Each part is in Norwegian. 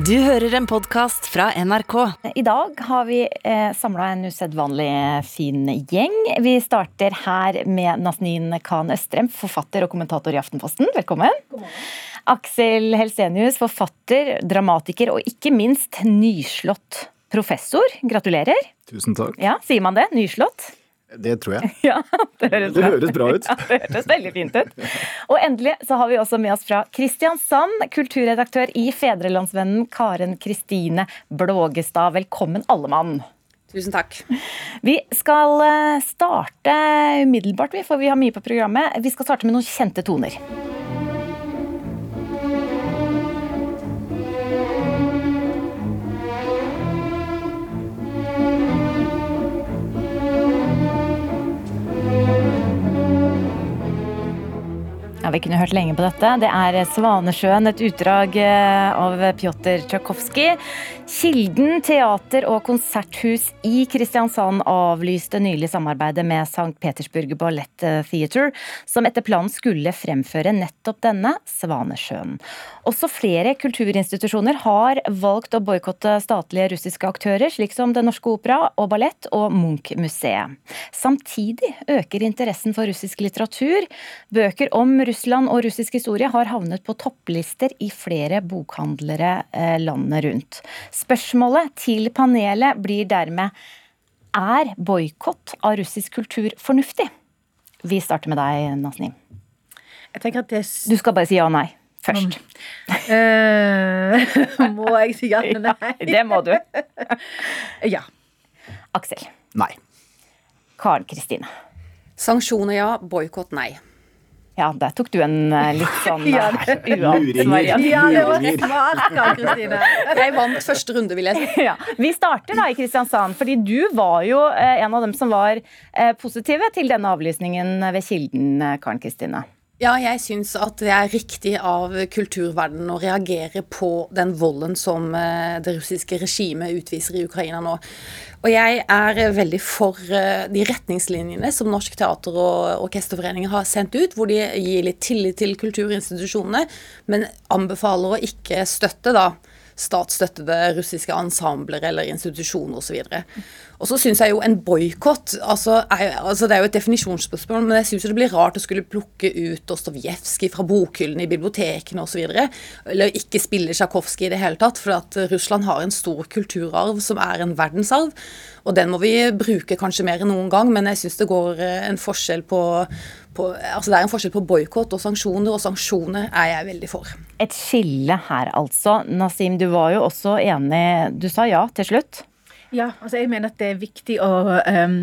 Du hører en podkast fra NRK. I dag har vi eh, samla en usedvanlig fin gjeng. Vi starter her med Nasnin Khan Østrem, forfatter og kommentator i Aftenposten. Velkommen. Aksel Helsenius, forfatter, dramatiker og ikke minst nyslått professor. Gratulerer. Tusen takk. Ja, Sier man det? Nyslått? Det tror jeg. Ja, det høres, Det høres bra ut. Ja, det høres veldig fint ut. Og endelig så har vi også med oss fra Kristiansand, kulturredaktør i Fedrelandsvennen Karen Kristine Blågestad. Velkommen, alle mann. Tusen takk. Vi skal eh, starte umiddelbart, for vi har mye på programmet. Vi skal starte med noen kjente toner. Kunne hørt lenge på dette. Det er Svanesjøen, et utdrag eh, av Pjotr Tsjajkovskij. Kilden teater- og konserthus i Kristiansand avlyste nylig samarbeidet med St. Petersburg Ballett Theatre, som etter planen skulle fremføre nettopp denne, Svanesjøen. Også flere kulturinstitusjoner har valgt å boikotte statlige russiske aktører, slik som Den Norske Opera og Ballett og Munch-museet. Samtidig øker interessen for russisk litteratur. Bøker om Russland og russisk historie har havnet på topplister i flere bokhandlere eh, landet rundt. Spørsmålet til panelet blir dermed er boikott av russisk kultur fornuftig? Vi starter med deg, Nasnim. Jeg tenker at det Du skal bare si ja og nei først. Eh, Må jeg si ja eller nei? Det må du. Ja. Aksel. Nei. Karen Kristine. Sanksjoner ja, boikott nei. Ja, der tok du en eh, litt sånn Ja, eh, uant variant. ja, det var smart, Kristine. Jeg vant første runde, vil jeg si. Ja. Vi starter da i Kristiansand, fordi du var jo eh, en av dem som var positive til denne avlysningen ved Kilden, Karen Kristine. Ja, jeg syns at det er riktig av kulturverdenen å reagere på den volden som eh, det russiske regimet utviser i Ukraina nå. Og jeg er veldig for eh, de retningslinjene som Norsk teater- og orkesterforening har sendt ut, hvor de gir litt tillit til kulturinstitusjonene, men anbefaler å ikke støtte da statsstøttede russiske ensembler eller institusjoner osv. Og så syns jeg jo en boikott altså, altså Det er jo et definisjonsspørsmål, men jeg syns det blir rart å skulle plukke ut Dostojevskij fra bokhyllene i bibliotekene osv. Eller ikke spille Tsjajkovskij i det hele tatt, for at Russland har en stor kulturarv som er en verdensarv. Og den må vi bruke kanskje mer enn noen gang, men jeg syns det går eh, en forskjell på, på Altså det er en forskjell på boikott og sanksjoner, og sanksjoner er jeg veldig for. Et skille her, altså. Nasim, du var jo også enig Du sa ja til slutt? Ja, altså jeg mener at det er viktig å um,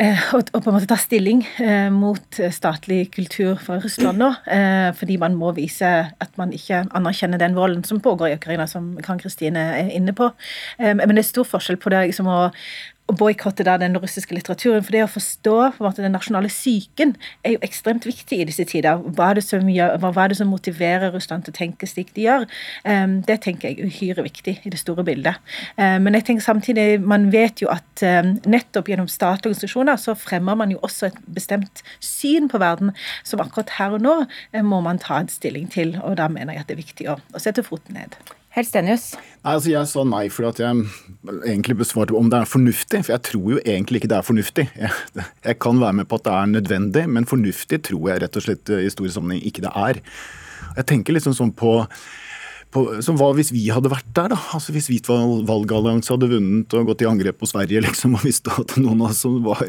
eh, å, å på en måte ta stilling eh, mot statlig kultur fra Russland nå. eh, fordi man må vise at man ikke anerkjenner den volden som pågår i Ukraina, som Karen Kristine er inne på. Eh, men det er stor forskjell på det liksom, å å boikotte den russiske litteraturen. For det å forstå måte, den nasjonale psyken er jo ekstremt viktig i disse tider. Hva er gjør, hva er det som motiverer Russland til å tenke slik de gjør? Um, det tenker jeg er uhyre viktig i det store bildet. Um, men jeg tenker samtidig, man vet jo at um, nettopp gjennom statlige organisasjoner så fremmer man jo også et bestemt syn på verden som akkurat her og nå eh, må man ta en stilling til. Og da mener jeg at det er viktig å, å sette foten ned. Helstenius. Nei, altså Jeg sa nei fordi at jeg egentlig besvarte om det er fornuftig. For jeg tror jo egentlig ikke det er fornuftig. Jeg, jeg kan være med på at det er nødvendig, men fornuftig tror jeg rett og slett i stor sammenheng ikke det er. Jeg tenker liksom sånn på på, som hva hvis vi hadde vært der, da? Altså Hvis Hvit valgallianse hadde vunnet og gått i angrep på Sverige, liksom, og visste at noen av oss som var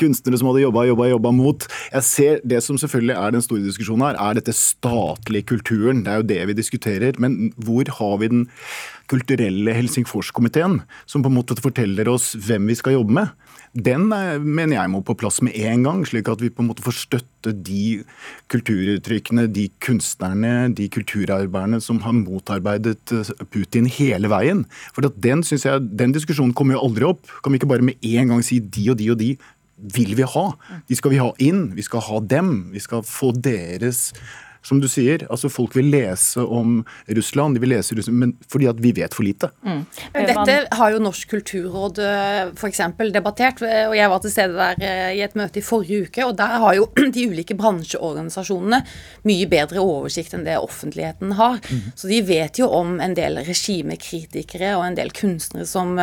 kunstnere som hadde jobba, jobba, jobba mot Jeg ser Det som selvfølgelig er den store diskusjonen her, er dette statlige kulturen. Det er jo det vi diskuterer. Men hvor har vi den kulturelle Helsingforskomiteen, som på en måte forteller oss hvem vi skal jobbe med? Den eh, mener jeg må på plass med en gang, slik at vi på en måte får støtte de kulturuttrykkene, de kunstnerne, de kulturarbeiderne som har motarbeidet eh, Putin hele veien. For den, jeg, den diskusjonen kommer jo aldri opp. Kan vi ikke bare med en gang si de og de og de vil vi ha? De skal vi ha inn. Vi skal ha dem. Vi skal få deres som du sier, altså folk vil lese om Russland, de vil lese Russland, men fordi at vi vet for lite. Mm. Men dette har jo Norsk kulturråd f.eks. debattert, og jeg var til stede der i et møte i forrige uke, og der har jo de ulike bransjeorganisasjonene mye bedre oversikt enn det offentligheten har. Mm. Så de vet jo om en del regimekritikere og en del kunstnere som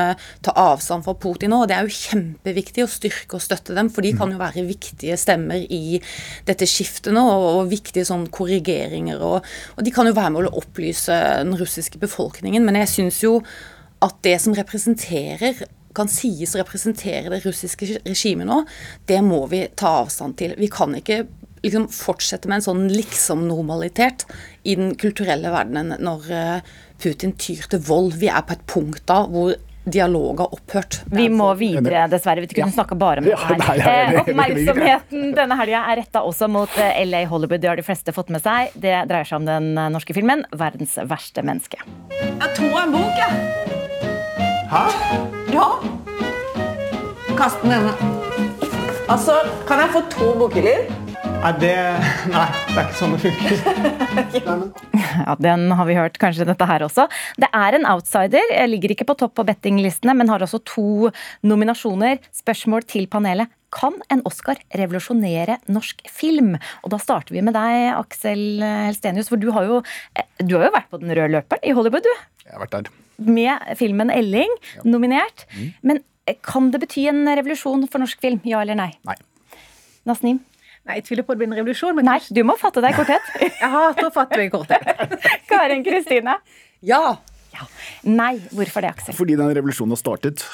tar avstand fra Putin nå, og det er jo kjempeviktig å styrke og støtte dem, for de kan jo være viktige stemmer i dette skiftet nå, og viktige sånn korrigeringer. Og, og de kan jo være med å opplyse den russiske befolkningen, men jeg syns jo at det som representerer kan sies å representere det russiske regimet nå, det må vi ta avstand til. Vi kan ikke liksom fortsette med en sånn liksom-normalitet i den kulturelle verdenen når eh, Putin tyr til vold. Vi er på et punkt da hvor dialog har opphørt. Vi må videre, dessverre. Vi kunne ja. snakke bare om det her. Eh, oppmerksomheten denne helga er retta også mot eh, LA Hollywood. Det har de fleste fått med seg. Det dreier seg om den eh, norske filmen 'Verdens verste menneske'. Jeg tror en bok, jeg. Hæ? Ja. Kast den denne. Altså, kan jeg få to Liv? Nei, det, nei, det er ikke sånn det funker. ja, Den har vi hørt, kanskje dette her også. Det er en outsider. Jeg ligger ikke på topp på bettinglistene, men har også to nominasjoner. Spørsmål til panelet. Kan en Oscar revolusjonere norsk film? Og da starter vi med deg, Aksel Helstenius. For du har jo, du har jo vært på den røde løperen i Hollywood, du. Jeg har vært der. Med filmen 'Elling', ja. nominert. Mm. Men kan det bety en revolusjon for norsk film? Ja eller nei? Nei. Nasnim? Nei, jeg tviler på at det blir en revolusjon. Nei, du må fatte deg i korthet. jeg hater å fatte meg i korthet. Karin Kristine? Ja. ja. Nei, hvorfor det, Aksel? Fordi den revolusjonen har startet.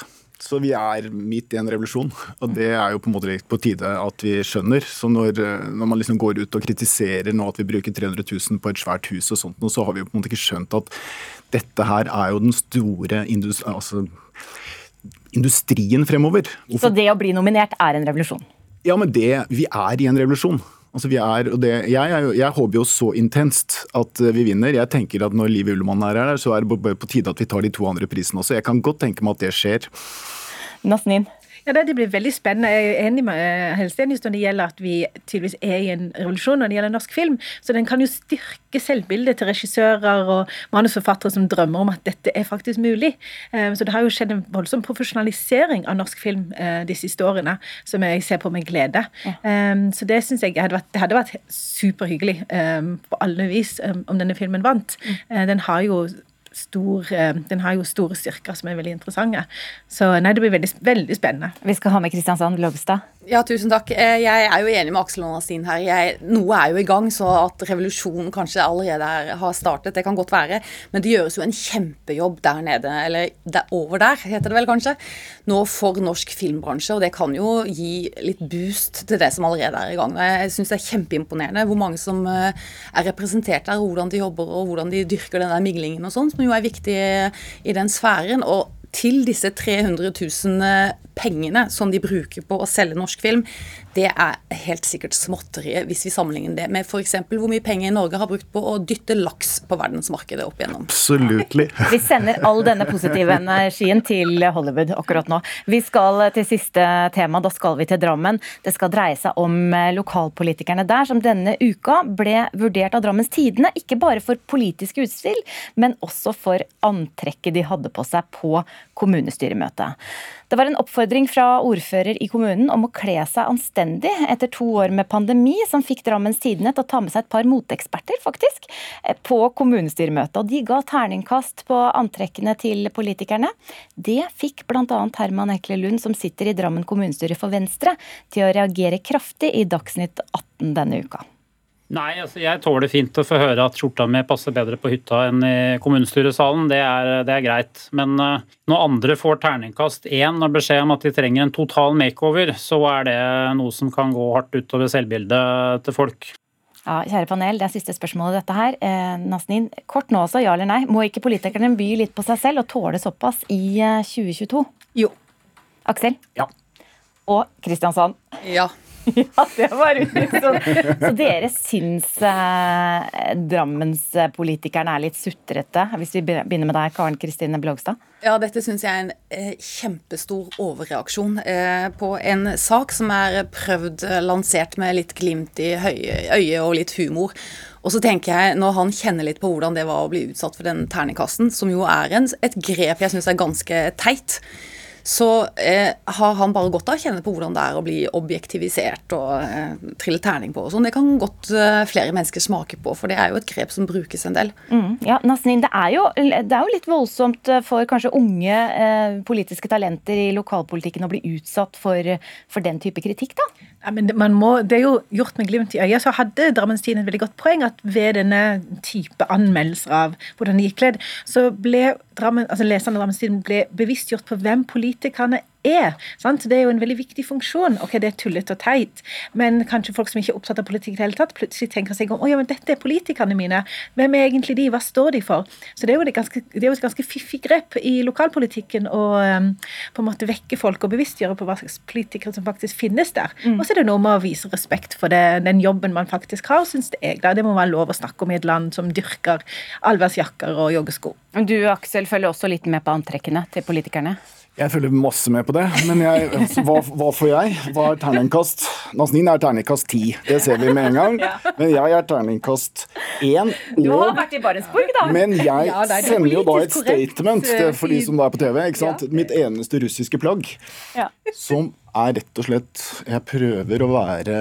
Så vi er midt i en revolusjon, og det er jo på en måte på tide at vi skjønner. Så når, når, man liksom går ut og kritiserer nå at vi bruker 300 000 på et svært hus og sånt, så har vi jo på en måte ikke skjønt at dette her er jo den store industri, altså, industrien fremover. Hvorfor? Så det å bli nominert er en revolusjon? Ja, men det, vi er i en revolusjon. Altså vi er, og det, jeg, jeg, jeg, håper jo så intenst at eh, vi vinner. Jeg tenker at Når Liv Ullmann er her, så er det på tide at vi tar de to andre prisene også. Jeg kan godt tenke meg at det skjer. Nasnin? Ja, Det blir veldig spennende. Jeg er enig med eh, Helstenius når det gjelder at vi tydeligvis er i en revolusjon når det gjelder norsk film. Så den kan jo styrke selvbildet til regissører og manusforfattere som drømmer om at dette er faktisk mulig. Eh, så det har jo skjedd en voldsom profesjonalisering av norsk film eh, de siste årene, som jeg ser på med glede. Ja. Så det syns jeg hadde vært, det hadde vært superhyggelig på alle vis om denne filmen vant. Mm. Den har jo stor, eh, den har jo store styrker som er veldig interessante. Så nei, det blir veldig, veldig spennende. Vi skal ha med Kristiansand Lobstad. Ja, tusen takk. Eh, jeg er jo enig med Aksel og Nastin her. Jeg, noe er jo i gang, så at revolusjonen kanskje allerede er, har startet, det kan godt være. Men det gjøres jo en kjempejobb der nede, eller der, over der, heter det vel kanskje, nå for norsk filmbransje. Og det kan jo gi litt boost til det som allerede er i gang. Jeg syns det er kjempeimponerende hvor mange som eh, er representert der, hvordan de jobber og hvordan de dyrker den der miglingen og sånn, som jo er viktig i den sfæren. og til disse 300 000 pengene som de bruker på å selge norsk film, det er helt sikkert småtteriet hvis vi sammenligner det med f.eks. hvor mye penger Norge har brukt på å dytte laks på verdensmarkedet opp igjennom. Absolutt. Vi sender all denne positive energien til Hollywood akkurat nå. Vi skal til siste tema, da skal vi til Drammen. Det skal dreie seg om lokalpolitikerne der, som denne uka ble vurdert av Drammens Tidende, ikke bare for politiske utspill, men også for antrekket de hadde på seg på kommunestyremøtet. Det var en oppfordring fra ordfører i kommunen om å kle seg anstendig etter to år med pandemi, som fikk Drammens Tidende til å ta med seg et par moteksperter, faktisk, på kommunestyremøtet. Og de ga terningkast på antrekkene til politikerne. Det fikk bl.a. Herman Ekle Lund, som sitter i Drammen kommunestyre for Venstre, til å reagere kraftig i Dagsnytt 18 denne uka. Nei, altså jeg tåler fint å få høre at skjorta mi passer bedre på hytta enn i kommunestyresalen. Det er, det er greit. Men uh, når andre får terningkast én og beskjed om at de trenger en total makeover, så er det noe som kan gå hardt utover selvbildet til folk. Ja, Kjære panel, det er siste spørsmålet dette her. Eh, Nasnin, kort nå også, ja eller nei. Må ikke politikerne by litt på seg selv og tåle såpass i 2022? Eh, jo. Aksel? Ja. Og Kristiansand? Ja. Ja, det var liksom Så dere syns eh, Drammenspolitikerne er litt sutrete, hvis vi begynner med deg, Karen Kristine Blogstad? Ja, dette syns jeg er en eh, kjempestor overreaksjon eh, på en sak som er prøvd lansert med litt glimt i øyet og litt humor. Og så tenker jeg, når han kjenner litt på hvordan det var å bli utsatt for den terningkasten, som jo er en, et grep jeg syns er ganske teit, så eh, har han bare godt av å kjenne på hvordan det er å bli objektivisert og eh, trille terning på og sånn. Det kan godt eh, flere mennesker smake på, for det er jo et grep som brukes en del. Mm, ja, Nasrin, det er, jo, det er, jo, litt voldsomt eh, for kanskje unge eh, politiske talenter i lokalpolitikken å bli utsatt for, for den type kritikk, da? Ja, må, det er jo gjort med glimt i øyet. Så hadde Drammens Tidende et veldig godt poeng at ved denne type anmeldelser av hvordan de gikk kledd, så ble Drammen, altså leserne av Drammens Tidende bevisstgjort på hvem politikerne er. Sant? Det er jo en veldig viktig funksjon. Ok, det er tullete og teit, men kanskje folk som ikke er opptatt av politikk i det hele tatt, plutselig tenker seg om å ja, men dette er politikerne mine. Hvem er egentlig de? Hva står de for? Så det er jo, et ganske, ganske fiffig grep i lokalpolitikken å um, på en måte vekke folk og bevisstgjøre på hva slags politikere som faktisk finnes der. Mm. Og så er det noe med å vise respekt for det, den jobben man faktisk har, syns jeg. Da. Det må være lov å snakke om i et land som dyrker allværsjakker og joggesko. Du Aksel, følger også litt med på antrekkene til politikerne? Jeg følger masse med på det, men jeg, hva, hva, får jeg? Hva er terningkast? Nazneen er terningkast ti, det ser vi med en gang. Men jeg er terningkast én. Du har vært i Barentsburg, da. Men jeg ja, sender jo da et statement for de som er på TV. ikke sant? Mitt eneste russiske plagg. Som er rett og slett Jeg prøver å være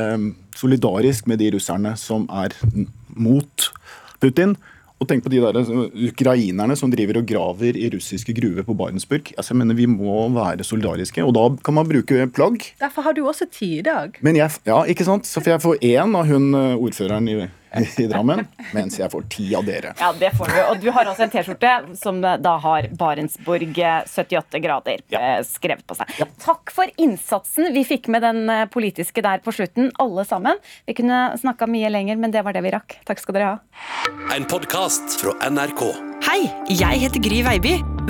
solidarisk med de russerne som er mot Putin. Og tenk på de der altså, ukrainerne som driver og graver i russiske gruver på Barentsburg. Altså, jeg mener Vi må være solidariske, og da kan man bruke plagg. Derfor har du også ti i dag. Men jeg, ja, ikke sant? Så får jeg få én av hun eh, ordføreren i i Drammen, mens jeg får ti av dere. Ja, det får du. Og du har også en T-skjorte som da har Barentsburg 78 grader ja. Eh, skrevet på seg. Ja. Takk for innsatsen vi fikk med den eh, politiske der på slutten, alle sammen. Vi kunne snakka mye lenger, men det var det vi rakk. Takk skal dere ha. En podkast fra NRK. Hei, jeg heter Gry Veiby.